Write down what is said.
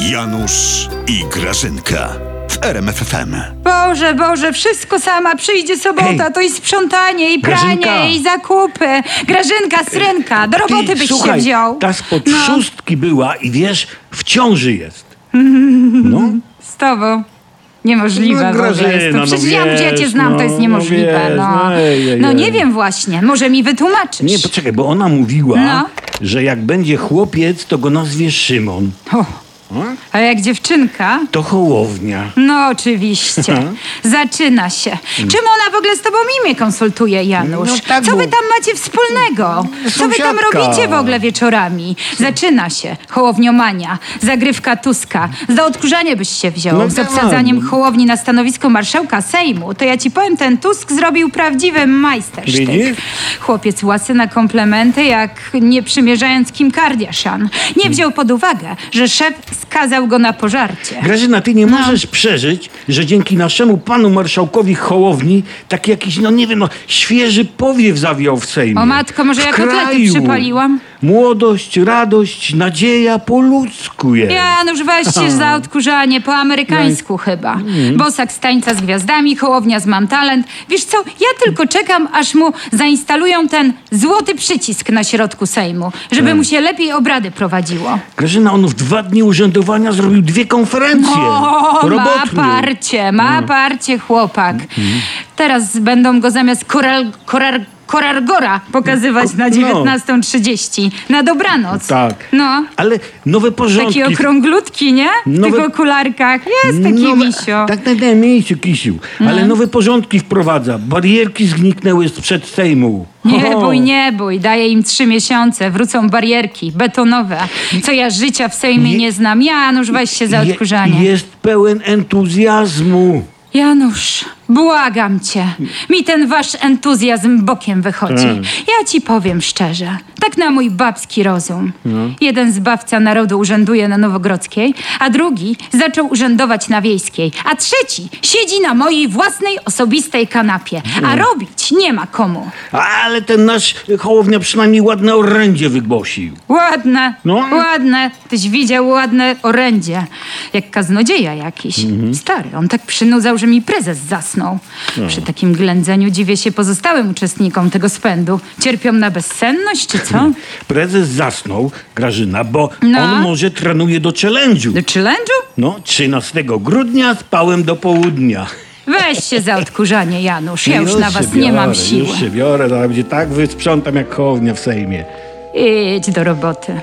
Janusz i Grażynka w RMFFM. Boże, Boże, wszystko sama. Przyjdzie sobota, Hej. to i sprzątanie, i Grażynka. pranie, i zakupy. Grażynka, srynka, do roboty Ty, byś słuchaj, się wziął. Ta spod No. szóstki była i wiesz, w ciąży jest. No, Z tobą. Niemożliwe No, w ogóle jest Grażyna, to. no Przecież ja, ja cię wiesz, znam, to no, jest no niemożliwe. wiesz, No, no, ej, ej, no ej. nie wiem właśnie, może mi wytłumaczysz. nie, poczekaj, bo ona mówiła, No. że jak będzie chłopiec, to go nazwie Szymon. O, A? jak dziewczynka? To Hołownia. No oczywiście. Zaczyna się. Czym ona w ogóle z tobą imię konsultuje, Janusz? No tak, Co bo- wy tam macie wspólnego? Co wy tam Sąsiadka. robicie w ogóle wieczorami? Zaczyna się. Hołowniomania, zagrywka Tuska. Za odkurzanie byś się wziął. No z tak. obsadzaniem Hołowni na stanowisko marszałka Sejmu. To ja ci powiem, ten Tusk zrobił prawdziwy majstersztyk. Widzisz? Chłopiec łasy na komplementy, jak nie przymierzając Kim Kardashian. Nie wziął pod uwagę, że szef skazał go na pożarcie. Grażyna, ty No. nie możesz przeżyć, że dzięki naszemu panu marszałkowi Hołowni taki jakiś, no nie wiem, no, świeży powiew zawiał w Sejmie. O matko, może W ja kotlety kraju. przypaliłam? Młodość, radość, nadzieja po ludzku jest. Janusz, weź się za odkurzanie, po amerykańsku chyba. Bosak z tańca z gwiazdami, Hołownia z Mam Talent. Wiesz co, ja tylko czekam, aż mu zainstalują ten złoty przycisk na środku Sejmu, żeby mu się lepiej obrady prowadziło. Grażyna, on w dwa dni urzędowania zrobił dwie konferencje. O, ma robotnie. parcie, ma parcie chłopak. Teraz będą go zamiast koral, koral, korargora pokazywać na No. 19.30. Na dobranoc. Tak. No. Ale nowe porządki. Taki okrąglutki, nie? W Nowe- tych okularkach. Jest taki nowe, misio. Tak, tak, tak, misiu, kisiu. Ale nowe porządki wprowadza. Barierki zniknęły sprzed Sejmu. Nie bój, nie bój. Daję im trzy miesiące. Wrócą barierki betonowe. Co ja życia w Sejmie Je- nie znam. Janusz, weź się za Je- odkurzanie. Jest pełen entuzjazmu. Janusz, błagam cię. Mi ten wasz entuzjazm bokiem wychodzi. Tak. Ja ci powiem szczerze. Tak na mój babski rozum. No. Jeden zbawca narodu urzęduje na Nowogrodzkiej, a drugi zaczął urzędować na Wiejskiej, a trzeci siedzi na mojej własnej osobistej kanapie. No. A robić nie ma komu. Ale ten nasz Hołownia przynajmniej ładne orędzie wygłosił. Ładne, No. ładne. Tyś widział ładne orędzie. Jak kaznodzieja jakiś. Mhm. Stary, on tak przynudzał, że mi prezes zasnął. No. Przy takim ględzeniu dziwię się pozostałym uczestnikom tego spędu. Cierpią na bezsenność, czy co? Prezes zasnął, Grażyna, bo No. on może trenuje do challenge'u. Do challenge'u? No, 13 grudnia spałem do południa. Weź się za odkurzanie, Janusz. Ja już się na was biorę, nie mam siły. Już się biorę, to będzie tak wysprzątam jak Hołownia w Sejmie. Idź do roboty.